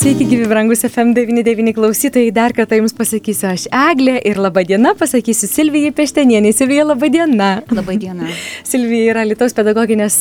Sveiki, gyvi brangus FM99 klausytojai, dar kartą Jums pasakysiu aš Eglė ir laba diena, pasakysiu Silvijai Peštenienė. Silvija, laba diena. Labą dieną. Silvija yra Lietuvos pedagoginės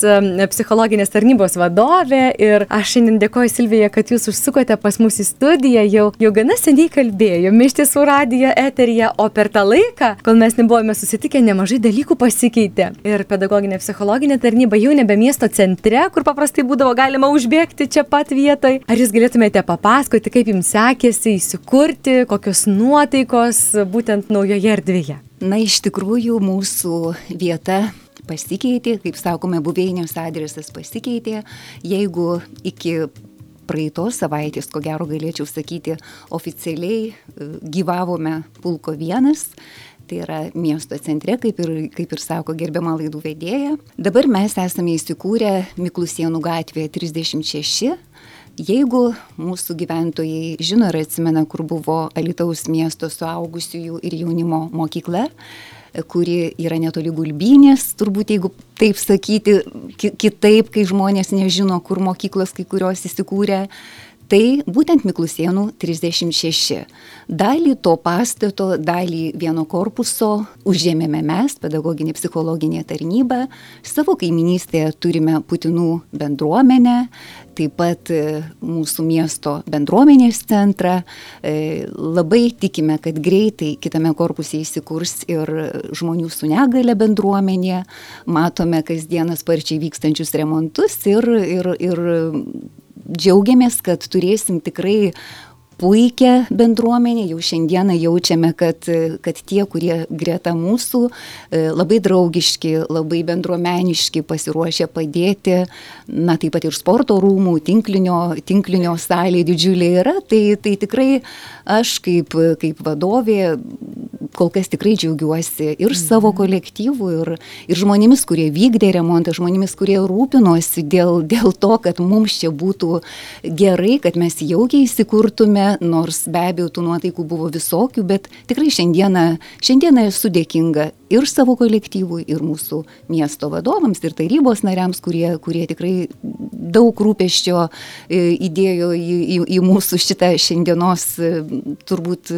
psichologinės tarnybos vadovė ir aš šiandien dėkoju Silvija, kad Jūs užsukote pas mus į studiją, jau, jau gana seniai kalbėjome iš tiesų radijo eteryje, o per tą laiką, kol mes nebuvome susitikę, nemažai dalykų pasikeitė. Ir pedagoginė psichologinė tarnyba jau nebe miesto centre, kur paprastai būdavo galima užbėgti čia pat vietoj. Ar Jūs galėtumėte papasakoti, kaip jums sekėsi įsikurti, kokios nuotaikos būtent naujoje erdvėje? Na, iš tikrųjų, mūsų vieta pasikeitė, kaip sakome, buveinės adresas pasikeitė. Jeigu iki praeitos savaitės, ko gero galėčiau sakyti, oficialiai e, gyvavome pulko vienas, tai yra miesto centre, kaip ir, kaip ir sako gerbiama laidų vedėja. Dabar mes esame įsikūrę Miklusienų gatvėje 36 Jeigu mūsų gyventojai žino ir atsimena, kur buvo Alitaus miesto suaugusiųjų ir jaunimo mokykla, kuri yra netoli gulbynės, turbūt jeigu taip sakyti, kitaip, kai žmonės nežino, kur mokyklos kai kurios įsikūrė, tai būtent Miklusienų 36. Dalį to pastato, dalį vieno korpuso užėmėme mes, pedagoginė psichologinė tarnyba, savo kaiminystėje turime Putinų bendruomenę, taip pat e, mūsų miesto bendruomenės centrą. E, labai tikime, kad greitai kitame korpuse įsikurs ir žmonių su negale bendruomenė, matome kasdieną sparčiai vykstančius remontus ir, ir, ir džiaugiamės, kad turėsim tikrai puikią bendruomenę, jau šiandieną jaučiame, kad, kad tie, kurie greta mūsų, e, labai draugiški, labai bendruomeniški, pasiruošę padėti, na taip pat ir sporto rūmų, tinklinio, tinklinio salė didžiulė yra, tai, tai tikrai aš kaip, kaip vadovė kol kas tikrai džiaugiuosi ir savo kolektyvu, ir, ir žmonėmis, kurie vykdė remontą, žmonėmis, kurie rūpinosi dėl, dėl to, kad mums čia būtų gerai, kad mes jaukiai įsikurtume, nors be abejo tų nuotaikų buvo visokių, bet tikrai šiandieną, šiandieną esu dėkinga ir savo kolektyvui, ir mūsų miesto vadovams, ir tarybos nariams, kurie, kurie tikrai daug rūpeščio e, įdėjo į, į, į mūsų šitą šiandienos e, turbūt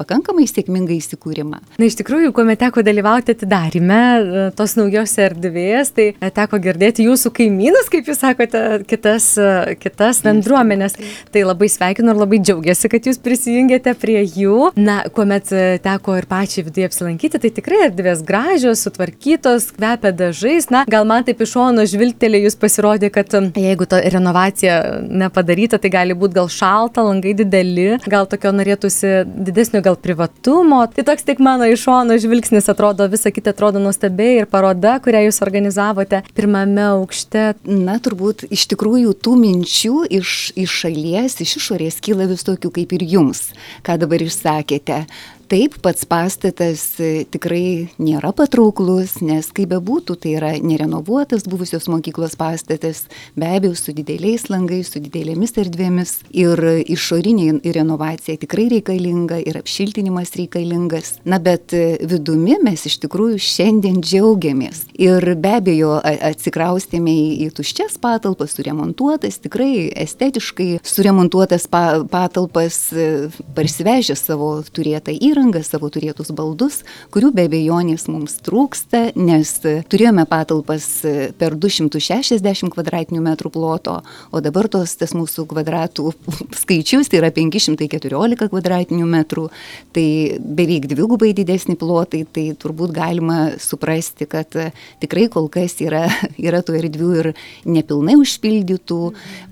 pakankamai sėkmingą įsikūrimą. Na, iš tikrųjų, kuomet teko dalyvauti atidarime e, tos naujos erdvės, tai e, teko girdėti jūsų kaimynus, kaip jūs sakote, kitas, e, kitas bendruomenės. Tai labai sveikinu ir labai džiaugiuosi, kad jūs prisijungėte prie jų. Na, kuomet teko ir pačiai viduje apsilankyti, tai tikrai erdvės gražios, sutvarkytos, kvepia dažais. Na, gal man taip iš šono žvilgtelė jūs pasirodė, kad jeigu ta renovacija nepadaryta, tai gali būti gal šalta, langai dideli, gal tokio norėtųsi didesnio gal privatumo. Tai toks tik mano iš šono žvilgsnis atrodo, visa kita atrodo nuostabiai ir paroda, kurią jūs organizavote pirmame aukšte. Na, turbūt iš tikrųjų tų minčių iš, iš šalies, iš išorės kyla visokių kaip ir jums, ką dabar išsakėte taip pats pastatas e, tikrai nėra patrauklus, nes kaip bebūtų, tai yra nerenovuotas buvusios mokyklos pastatas, be abejo, su dideliais langais, su didelėmis erdvėmis ir išorinė renovacija tikrai reikalinga ir apšiltinimas reikalingas. Na, bet e, vidumi mes iš tikrųjų šiandien džiaugiamės. Ir be abejo, atsikraustėme į, tuščias patalpas, suremontuotas, tikrai estetiškai suremontuotas pa, patalpas, e, parsivežę savo turėtą įrangą įrangą, savo turėtus baldus, kurių be abejonės mums trūksta, nes turėjome patalpas per 260 kvadratinių metrų ploto, o dabar tos tas mūsų kvadratų skaičius tai yra 514 kvadratinių metrų, tai beveik dvigubai didesni plotai, tai turbūt galima suprasti, kad tikrai kol kas yra, yra tų erdvių ir nepilnai užpildytų,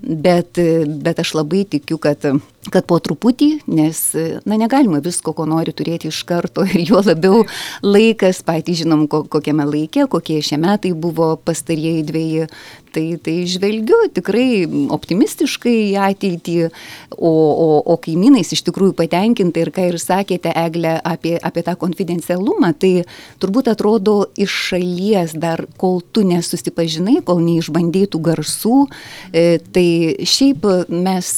bet, bet aš labai tikiu, kad kad po truputį, nes, na, negalima visko, ko nori turėti iš karto ir juo labiau laikas, patys žinom, ko, kokiame laike, kokie šie metai buvo pastarieji dviejai, tai, tai žvelgiu tikrai optimistiškai į ateitį, o, o, o kaimynais iš tikrųjų patenkinta ir ką ir sakėte, Eglė, apie, apie tą konfidencialumą, tai turbūt atrodo iš šalies dar, kol tu nesusipažinai, kol neišbandytų garsų, e, tai šiaip mes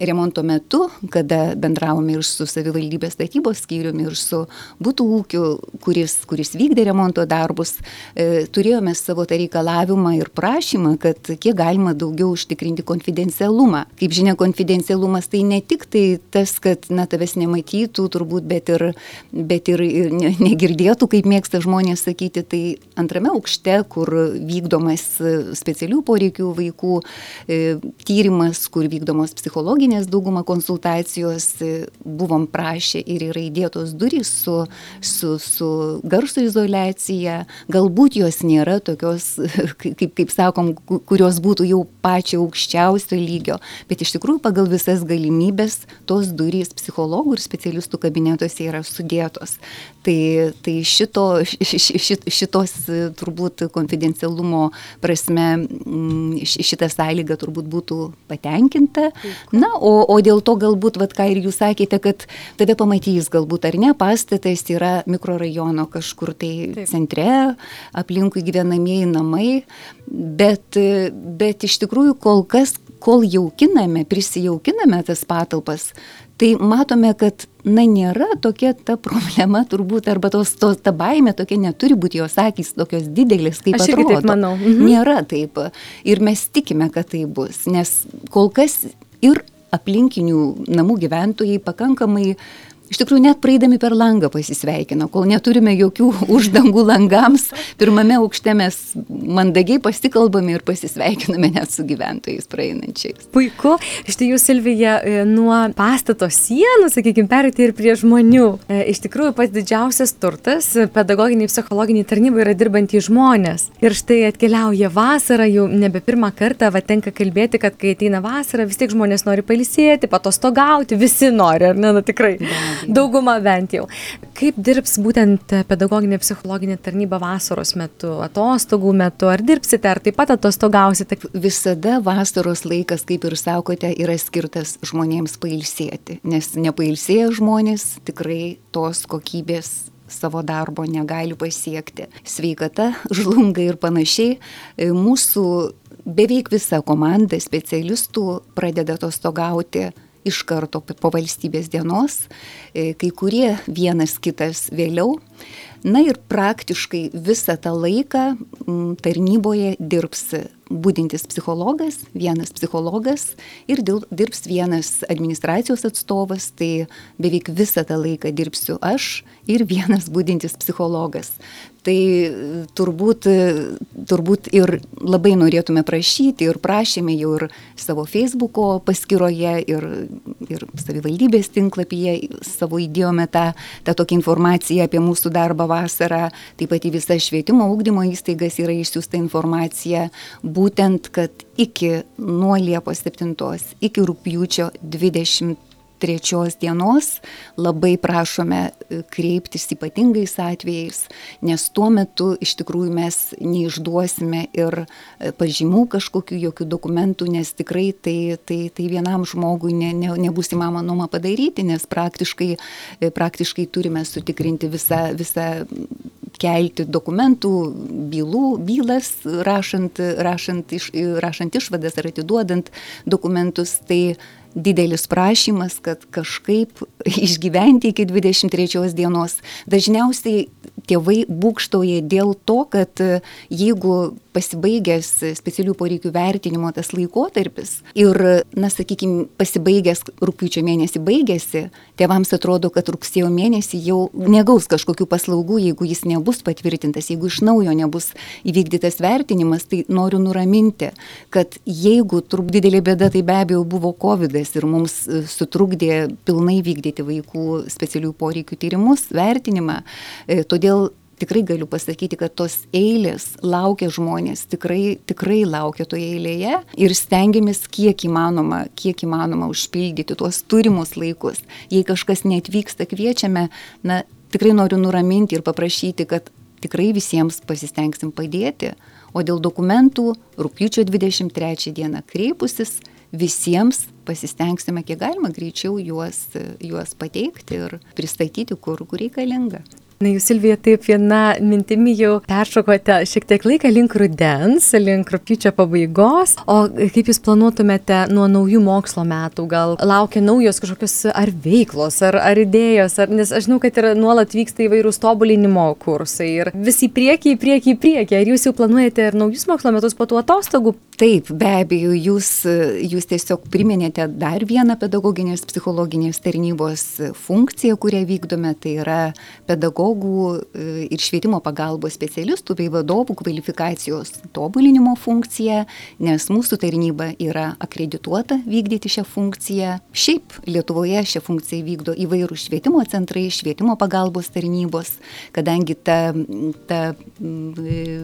remonto metu, kada bendravome ir su savivaldybės statybos skyriumi, ir su būtų ūkiu, kuris, kuris vykdė remonto darbus, e, turėjome savo tą reikalavimą ir prašymą, kad kiek galima daugiau užtikrinti konfidencialumą. Kaip žinia, konfidencialumas tai ne tik tai tas, kad na, tavęs nematytų turbūt, bet ir, bet ir, ir negirdėtų, kaip mėgsta žmonės sakyti, tai antrame aukšte, kur vykdomas specialių poreikių vaikų e, tyrimas, kur vykdomos psichologinės dauguma konsultacijos, e, buvom prašę ir yra įdėtos durys su, su, su garso izolacija, galbūt jos nėra tokios, kaip, kaip sakom, kurios būtų jau pačio aukščiausio lygio, bet iš tikrųjų pagal visas galimybės tos durys psichologų ir specialistų kabinetuose yra sudėtos. Tai, tai šito, šit, šitos turbūt konfidencialumo prasme šita sąlyga turbūt būtų patenkinta. Na, o, o dėl to galbūt, vad ką ir jūs sakėte, kad tave pamatys galbūt ar ne, pastatas yra mikrorajono kažkur tai Taip. centre, aplinkui gyvenamieji namai, bet, bet iš tikrųjų kol kas, kol jaukiname, prisijaukiname tas patalpas, tai matome, kad, na, nėra tokia ta problema turbūt, arba tos, tos ta baime tokia neturi būti jos akys tokios didelės, kaip Aš atrodo. Taip manau. Mhm. Nėra taip. Ir mes tikime, kad tai bus, nes kol kas ir aplinkinių namų gyventojai pakankamai Iš tikrųjų, net praeidami per langą pasisveikino, kol neturime jokių uždangų langams, pirmame aukšte mes mandagiai pasikalbame ir pasisveikiname net su gyventojais praeinančiais. Puiku, štai jūs, Silvija, e, nuo pastato sienų, sakykime, perėti ir prie žmonių. E, iš tikrųjų, pats didžiausias turtas pedagoginiai, psichologiniai tarnybai yra dirbantys žmonės. Ir štai atkeliauja vasara, jau nebe pirmą kartą, va tenka kalbėti, kad kai ateina vasara, vis tiek žmonės nori pailsėti, patostogauti, visi nori, ar ne, na tikrai. Da dauguma bent jau. Kaip dirbs būtent pedagoginė psichologinė tarnyba vasaros metu, atostogų metu, ar dirbsite, ar taip pat atostogausite? Visada vasaros laikas, kaip ir sakote, yra skirtas žmonėms pailsėti, nes nepailsėję žmonės tikrai tos kokybės savo darbo negali pasiekti. Sveikata žlunga ir panašiai. Mūsų beveik visa komanda specialistų pradeda atostogauti iš karto po valstybės dienos, e, kai kurie vienas kitas vėliau. Na ir praktiškai visą tą laiką tarnyboje dirbs būdintis psichologas, vienas psichologas ir dirbs vienas administracijos atstovas, tai beveik visą tą laiką dirbsiu aš ir vienas būdintis psichologas. Tai turbūt, turbūt ir labai norėtume prašyti ir prašėme jau ir savo Facebook'o paskyroje ir, ir savivaldybės tinklapyje savo įdėjome tą, tą tokią informaciją apie mūsų darbą vasarą, taip pat į visas švietimo ūkdymo įstaigas yra išsiųsta informacija būtent, kad iki nuo Liepos 7 iki rūpjūčio 20 trečios dienos labai prašome e, kreiptis ypatingais atvejais, nes tuo metu iš tikrųjų mes neišduosime ir e, pažymų kažkokių, jokių dokumentų, nes tikrai tai, tai, tai vienam žmogui ne, ne, nebus įmanoma padaryti, nes praktiškai, e, praktiškai turime sutikrinti visą, visą kelti dokumentų, bylų, bylas, rašant, rašant, iš, rašant išvadas ar atiduodant dokumentus. Tai didelis prašymas, kad kažkaip išgyventi iki 23 dienos. Dažniausiai tėvai būkštauja dėl to, kad jeigu pasibaigęs specialių poreikių vertinimo tas laikotarpis ir, na, sakykime, pasibaigęs rūpiučio mėnesį baigėsi, tėvams atrodo, kad rugsėjo mėnesį jau negaus kažkokių paslaugų, jeigu jis nebus patvirtintas, jeigu iš naujo nebus įvykdytas vertinimas, tai noriu nuraminti, kad jeigu turbūt didelė bėda, tai be abejo buvo COVID ir mums sutrukdė pilnai vykdyti vaikų specialių poreikių tyrimus, vertinimą, e, todėl tikrai galiu pasakyti, kad tos eilės laukia žmonės, tikrai, tikrai laukia toje eilėje ir stengiamės kiek įmanoma, kiek įmanoma užpildyti tuos turimus laikus. Jei kažkas neatvyksta, kviečiame, na, tikrai noriu nuraminti ir paprašyti, kad tikrai visiems pasistengsim padėti, O dėl dokumentų rūpiučio 23 dieną kreipusis visiems pasistengsime kiek galima greičiau juos, juos pateikti ir pristatyti, kur, kur reikalinga. Na, jūs Silvija taip viena mintimi jau peršokote šiek tiek laiką link rudens, link rūpiučio pabaigos, o kaip jūs planuotumėte nuo naujų mokslo metų, gal laukia naujos kažkokios ar veiklos, ar, ar idėjos, ar, nes aš žinau, kad yra nuolat vyksta įvairūs tobulinimo kursai ir vis į priekį, į priekį, į priekį. Ar jūs jau planuojate ir naujus mokslo metus po tų atostogų? Taip, be abejo, jūs, jūs tiesiog priminėte dar vieną pedagoginės psichologinės tarnybos funkciją, kurią vykdome, tai yra pedagogų pedagogų e, ir švietimo pagalbos specialistų bei vadovų kvalifikacijos tobulinimo funkcija, nes mūsų tarnyba yra akredituota vykdyti šią funkciją. Šiaip Lietuvoje šią funkciją vykdo įvairių švietimo centrai, švietimo pagalbos tarnybos, kadangi ta, ta,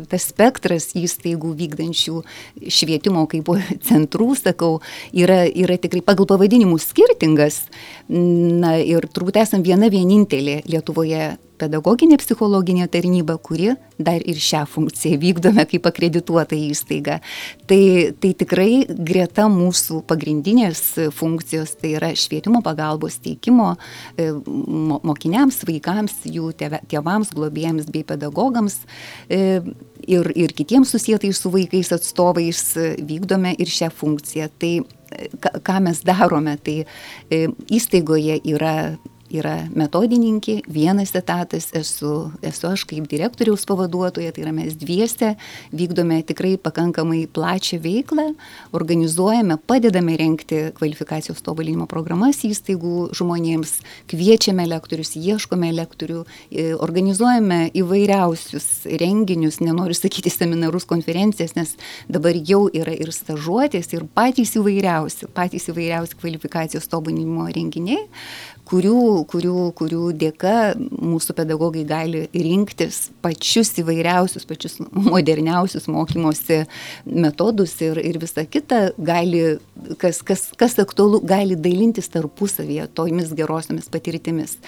tas spektras įstaigų vykdančių švietimo kaip centrų, sakau, yra, yra tikrai pagal pavadinimus skirtingas. Na ir turbūt esame viena vienintelė Lietuvoje pedagoginė psichologinė tarnyba, kuri dar ir šią funkciją vykdome kaip akredituota įstaiga. Tai, tai tikrai greta mūsų pagrindinės funkcijos, tai yra švietimo pagalbos teikimo e, mokiniams, vaikams, jų tėvams, globėjams bei pedagogams e, ir, ir kitiems susietais su vaikais atstovais vykdome ir šią funkciją. Tai ką mes darome, tai e, įstaigoje yra yra metodininkė, vienas etatas esu, esu aš kaip direktoriaus pavaduotoja, tai yra mes dviese vykdome tikrai pakankamai plačią veiklą, organizuojame, padedame renkti kvalifikacijos tobulinimo programas įstaigų žmonėms, kviečiame lektorius, ieškome lektorių, e, organizuojame įvairiausius renginius, nenoriu sakyti seminarus, konferencijas, nes dabar jau yra ir stažuotės, ir patys įvairiausi, patys įvairiausi kvalifikacijos tobulinimo renginiai, kurių, kurių, kurių dėka mūsų pedagogai gali rinktis pačius įvairiausius, pačius moderniausius mokymosi metodus ir, ir visa kita, gali, kas, kas, kas aktualu, gali dalintis tarpusavyje tomis gerosiomis patirtimis.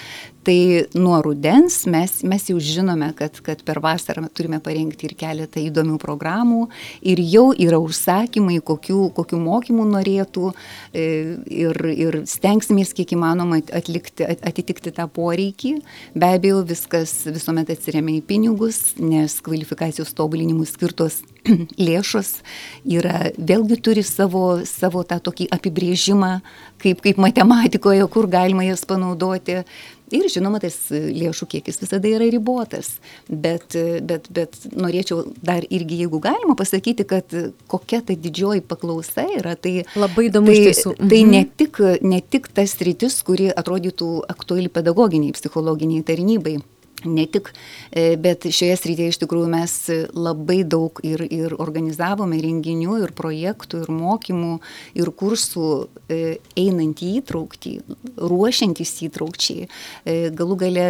Tai nuo rudens mes, mes jau žinome, kad, kad per vasarą turime parengti ir keletą įdomių programų ir jau yra užsakymai, kokių, kokių mokymų norėtų e, ir, ir stengsimės kiek įmanoma atlikti atlikti, atitikti tą poreikį. Be abejo, viskas visuomet atsiriamia į pinigus, nes kvalifikacijos tobulinimui skirtos lėšos yra, vėlgi turi savo, savo tą tokį apibrėžimą, kaip, kaip matematikoje, kur galima jas panaudoti. Ir žinoma, tas lėšų kiekis visada yra ribotas. Bet, bet, bet norėčiau dar irgi, jeigu galima, pasakyti, kad kokia ta didžioji paklausa yra. Tai labai įdomu tai, iš tiesų. Mhm. Tai ne tik, ne tik tas rytis, kuri atrodytų aktuali pedagoginiai, psichologiniai tarnybai ne tik, e, bet šioje srityje iš tikrųjų mes labai daug ir, ir organizavome renginių, ir projektų, ir mokymų, ir kursų e, einant į įtraukti, ruošiantis įtraukčiai, e, galų gale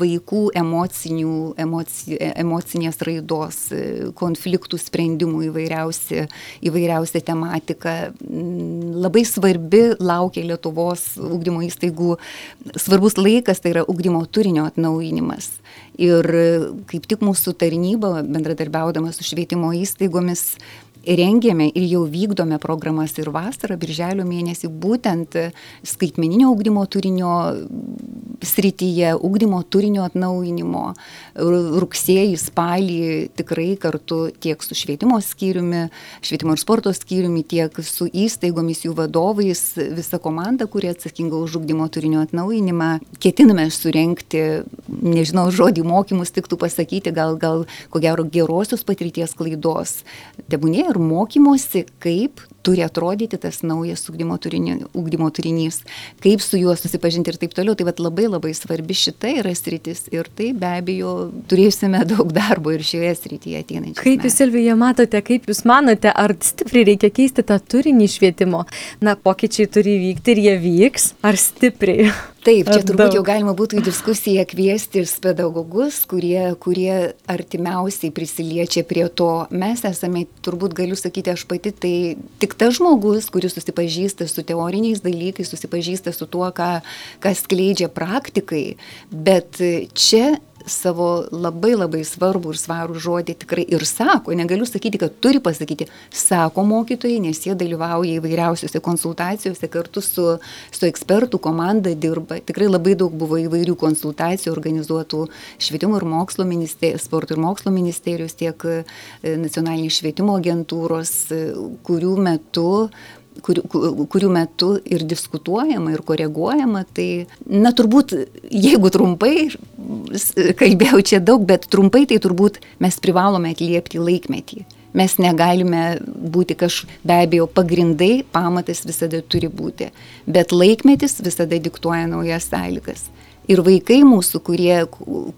vaikų emocinių, emoci, emocinės raidos, konfliktų sprendimų įvairiausi, įvairiausia tematika. Labai svarbi laukia Lietuvos ugdymo įstaigų svarbus laikas, tai yra ugdymo turinio atnaujinimas ugdymas. Ir kaip tik mūsų tarnyba, bendradarbiaudama su švietimo įstaigomis, rengėme ir jau vykdome programas ir vasarą, birželio mėnesį, būtent skaitmeninio ugdymo turinio srityje, ugdymo turinio atnaujinimo. Rugsėjį, spalį tikrai kartu tiek su švietimo skyriumi, švietimo ir sporto skyriumi, tiek su įstaigomis, jų vadovais, visa komanda, kuri atsakinga už ugdymo turinio atnaujinimą, ketiname surenkti, nežinau, žodį mokymus tiktų pasakyti, gal, gal ko gero gerosios patirties klaidos. Tebūnė ir mokymosi, kaip turi atrodyti tas naujas ugdymo, turinį, ugdymo turinys, kaip su juo susipažinti ir taip toliau. Tai vat, labai labai svarbi šita yra sritis ir tai be abejo turėsime daug darbo ir šioje srityje ateinančiai. Kaip jūs, Silvija, matote, kaip jūs manote, ar stipriai reikia keisti tą turinį švietimo? Na, pokyčiai turi vykti ir jie vyks, ar stipriai? Taip, čia turbūt jau galima būtų į diskusiją kviesti ir pedagogus, kurie, kurie artimiausiai prisiliečia prie to. Mes esame, turbūt galiu sakyti, aš pati, tai tik tas žmogus, kuris susipažįsta su teoriniais dalykais, susipažįsta su tuo, ką, ką skleidžia praktikai, bet čia savo labai labai svarbų ir svarų žodį tikrai ir sako, negaliu sakyti, kad turi pasakyti, sako mokytojai, nes jie dalyvauja įvairiausiose konsultacijose, kartu su, su ekspertų komanda dirba. Tikrai labai daug buvo įvairių konsultacijų organizuotų švietimo ir mokslo ministerijos, sporto ir mokslo ministerijos, tiek e, nacionalinės švietimo agentūros, e, kurių metu kurių, kurių metu ir diskutuojama, ir koreguojama. Tai, na, turbūt, jeigu trumpai, kalbėjau čia daug, bet trumpai tai turbūt mes privalome atliepti laikmetį. Mes negalime būti kaž, be abejo, pagrindai, pamatas visada turi būti, bet laikmetis visada diktuoja naujas sąlygas. Ir vaikai mūsų, kurie,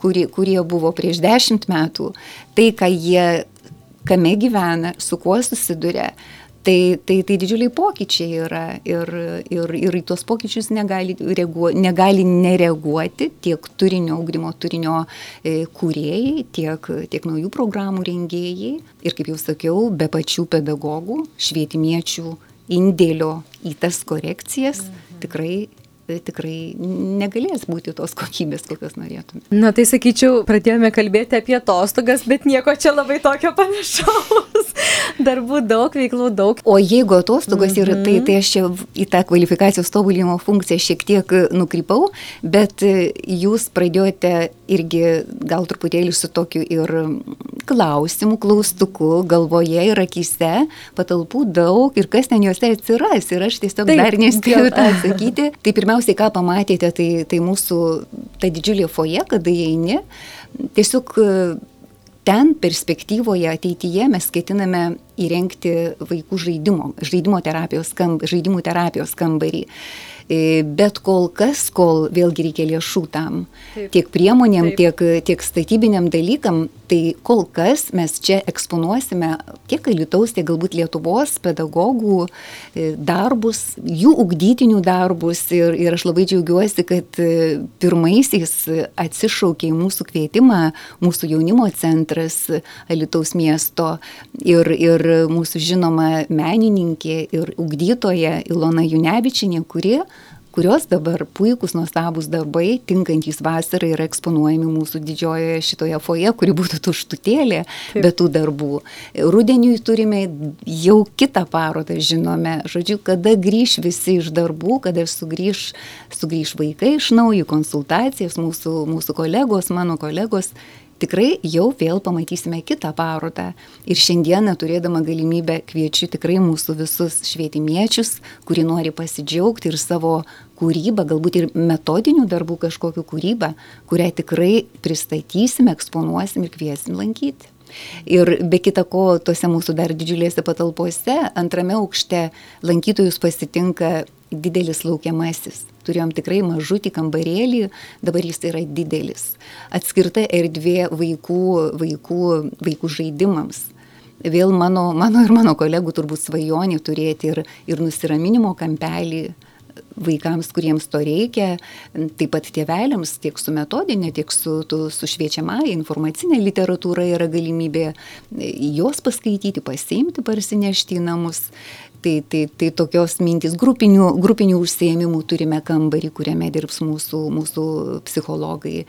kurie, kurie buvo prieš dešimt metų, tai, ką jie, kame gyvena, su kuo susiduria, Tai, tai, tai didžiuliai pokyčiai yra ir, ir, ir į tuos pokyčius negali, reaguo, negali nereaguoti tiek turinio, augdymo turinio e, kūrėjai, tiek, tiek naujų programų rengėjai. Ir kaip jau sakiau, be pačių pedagogų, švietimiečių indėlio į tas korekcijas mhm. tikrai tikrai negalės būti tos kokybės, kokios norėtume. Na tai sakyčiau, pradėjome kalbėti apie atostogas, bet nieko čia labai tokio panašaus. Darbų daug, veiklų daug. O jeigu atostogos mm -hmm. yra, tai, tai aš čia į tą kvalifikacijos tobulinimo funkciją šiek tiek nukrypau, bet jūs pradėjote irgi gal truputėlį su tokiu ir klausimu, klaustuku galvoje ir akise, patalpų daug ir kas ten juose atsiras. Ir aš tiesiog Taip, dar nespėjau tą atsakyti. Tai pirmiausia, pirmiausiai, ką pamatėte, tai, tai mūsų ta didžiulė foje, kada įeini, tiesiog e, ten perspektyvoje ateityje mes ketiname įrengti vaikų žaidimo, žaidimo terapijos, kamb, žaidimų terapijos kambarį. E, bet kol kas, kol vėlgi reikia lėšų tam, Taip. tiek priemonėm, Taip. tiek, tiek statybiniam dalykam, tai kol kas mes čia eksponuosime tiek Alitaus, tiek galbūt Lietuvos pedagogų e, darbus, jų ugdytinių darbus. Ir, ir aš labai džiaugiuosi, kad e, pirmaisiais atsišaukė į mūsų kvietimą mūsų jaunimo centras Alitaus miesto. Ir, ir mūsų žinoma menininkė ir ugdytoja Ilona Junevičinė, kuri kurios dabar puikūs, nuostabūs darbai, tinkantys vasarai yra eksponuojami mūsų didžiojoje šitoje foje, kuri būtų tuštutėlė, be tų darbų. Rudeniui turime jau kitą parodą, žinome, žodžiu, kada grįž visi iš darbų, kada sugrįž, sugrįž vaikai iš naujo konsultacijas, mūsų, mūsų kolegos, mano kolegos tikrai jau vėl pamatysime kitą parodą. Ir šiandieną turėdama galimybę kviečiu tikrai mūsų visus švietimiečius, kurie nori pasidžiaugti ir savo kūrybą, galbūt ir metodinių darbų kažkokiu kūrybą, kurią tikrai pristatysime, eksponuosim ir kviesim lankyti. Ir be kita ko, tose mūsų dar didžiulėse patalpose, antrame aukšte lankytojus pasitinka didelis laukiamasis. Turėjom tikrai mažutį kambarėlį, dabar jis yra didelis. Atskirta erdvė vaikų, vaikų, vaikų žaidimams. Vėl mano, mano ir mano kolegų turbūt svajonė turėti ir, ir nusiraminimo kampelį vaikams, kuriems to reikia, taip pat tėveliams tiek su metodinė, tiek su, tu, su šviečiama informacinė literatūra yra galimybė jos paskaityti, pasiimti, parsinešti į namus. Tai, tai, tai tokios mintys grupinių, grupinių užsiemimų turime kambarį, kuriame dirbs mūsų, mūsų psichologai.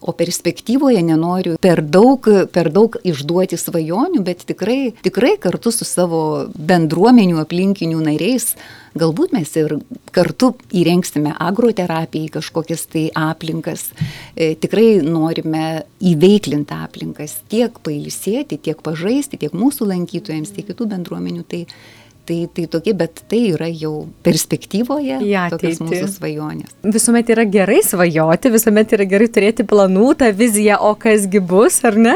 O perspektyvoje nenoriu per daug, per daug išduoti svajonių, bet tikrai, tikrai kartu su savo bendruomenių aplinkinių nariais, galbūt mes ir kartu įrengsime agroterapiją kažkokias tai aplinkas. E, tikrai norime įveiklinti aplinkas, tiek pailsėti, tiek pažaisti, tiek mūsų lankytojams, tiek kitų bendruomenių. Tai Tai, tai tokie, bet tai yra jau perspektyvoje tokios mūsų svajonės. Visuomet yra gerai svajoti, visuomet yra gerai turėti planų, tą viziją, o kasgi bus, ar ne?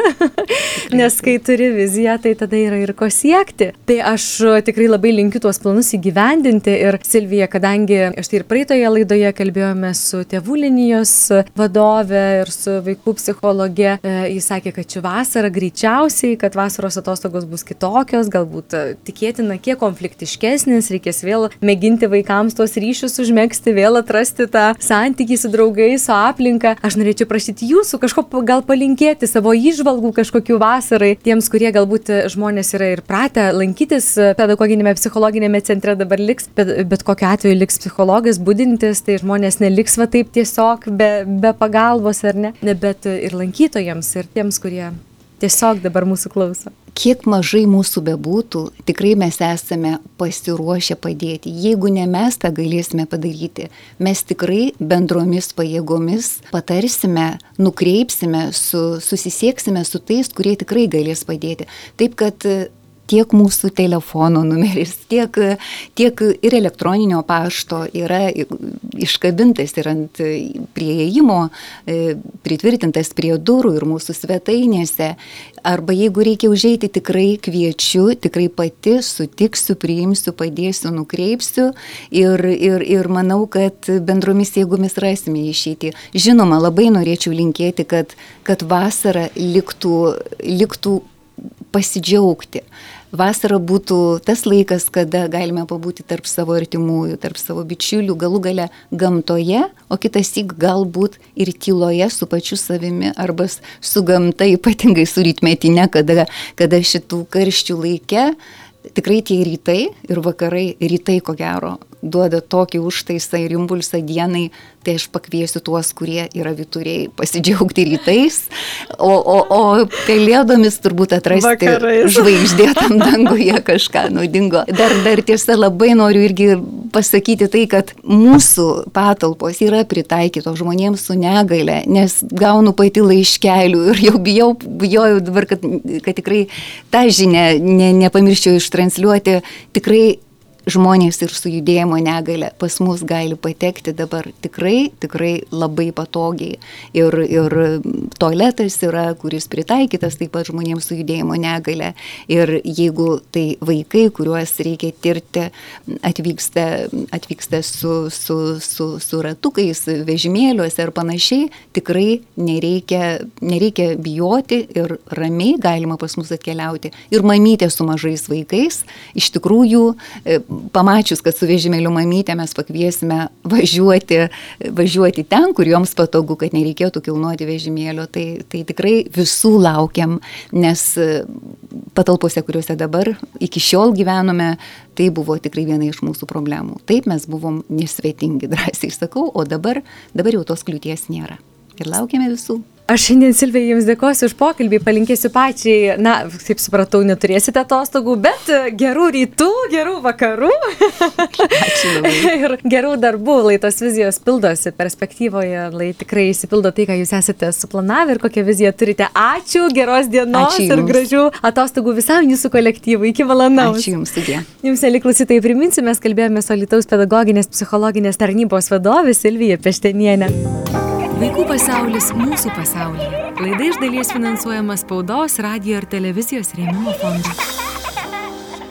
Nes kai turi viziją, tai tada yra ir ko siekti. Tai aš tikrai labai linkiu tuos planus įgyvendinti ir Silvija, kadangi aš tai ir praeitoje laidoje kalbėjome su tėvų linijos vadove ir su vaikų psichologė, e, jis sakė, kad ši vasara greičiausiai, kad vasaros atostogos bus kitokios, galbūt tikėtina, kiek konfliktų konfliktiškesnis, reikės vėl mėginti vaikams tos ryšius užmėgsti, vėl atrasti tą santykį su draugais, su aplinka. Aš norėčiau prašyti jūsų kažko gal palinkėti savo įžvalgų kažkokių vasarai tiems, kurie galbūt žmonės yra ir pratę lankytis pedagoginėme, psichologinėme centre dabar liks, bet, bet kokiu atveju liks psichologas būdintis, tai žmonės neliks va taip tiesiog be, be pagalbos ar ne, bet ir lankytojams, ir tiems, kurie tiesiog dabar mūsų klauso. Kiek mažai mūsų bebūtų, tikrai mes esame pasiruošę padėti. Jeigu ne mes tą galėsime padaryti, mes tikrai bendromis pajėgomis patarsime, nukreipsime, su, susisieksime su tais, kurie tikrai galės padėti. Taip kad tiek mūsų telefono numeris, tiek, tiek ir elektroninio pašto yra iškabintas ir ant prieėjimo, e, pritvirtintas prie durų ir mūsų svetainėse. Arba jeigu reikia užeiti, tikrai kviečiu, tikrai pati sutiksiu, priimsiu, padėsiu, nukreipsiu ir, ir, ir manau, kad bendromis jėgomis rasime išeiti. Žinoma, labai norėčiau linkėti, kad, kad vasara liktų, liktų pasidžiaugti vasara būtų tas laikas, kada galime pabūti tarp savo artimųjų, tarp savo bičiulių, galų gale gamtoje, o kitas įk galbūt ir tyloje su pačiu savimi arba su gamta, ypatingai su rytmetinė, kada, kada šitų karščių laikė tikrai tie rytai ir vakarai, rytai ko gero, duoda tokį užtaisą ir impulsą dienai, tai aš pakviesiu tuos, kurie yra vituriai, pasidžiaugti rytais, o, o, o pelėdomis turbūt atrasti Vakarais. žvaigždėtam danguje kažką naudingo. Dar, dar tiesa labai noriu irgi pasakyti tai, kad mūsų patalpos yra pritaikytos žmonėms su negale, nes gaunu pati laiškelių ir jau bijau, bijau dabar, kad, kad tikrai tą žinią ne, nepamirščiau ištransliuoti, tikrai žmonės ir su judėjimo negale pas mus gali patekti dabar tikrai, tikrai labai patogiai. Ir, ir tualetas yra, kuris pritaikytas taip pat žmonėms su judėjimo negale. Ir jeigu tai vaikai, kuriuos reikia tirti, atvyksta, atvyksta su, su, su, su ratukais, vežimėliuose ar panašiai, tikrai nereikia, nereikia bijoti ir ramiai galima pas mus atkeliauti. Ir mamytė su mažais vaikais iš tikrųjų pamačius, kad su vežimėliu mamytė mes pakviesime važiuoti, važiuoti ten, kur joms patogu, kad nereikėtų kilnuoti vežimėlio, tai, tai tikrai visų laukiam, nes patalpose, kuriuose dabar iki šiol gyvenome, tai buvo tikrai viena iš mūsų problemų. Taip mes buvom nesvetingi, drąsiai sakau, o dabar, dabar jau tos kliūties nėra. Ir laukiame visų. Aš šiandien Silvija Jums dėkosiu už pokalbį, palinkėsiu pačiai, na, kaip supratau, neturėsite atostogų, bet gerų rytų, gerų vakarų. Ačiū ir gerų darbų, lai tos vizijos pildosi perspektyvoje, lai tikrai įsipildo tai, ką Jūs esate suplanavę ir kokią viziją turite. Ačiū, geros dienos Ačiū ir gražių atostogų visam Jūsų kolektyvui. Iki valandos. Ačiū Jums, sudė. Jums, eliklausytai, priminsiu, mes kalbėjome su Lietuvos pedagoginės psichologinės tarnybos vadovė Silvija Peštenienė. Vaikų pasaulis mūsų pasaulyje. Laida iš dalies finansuojama spaudos, radio ir televizijos rėmimo fondo.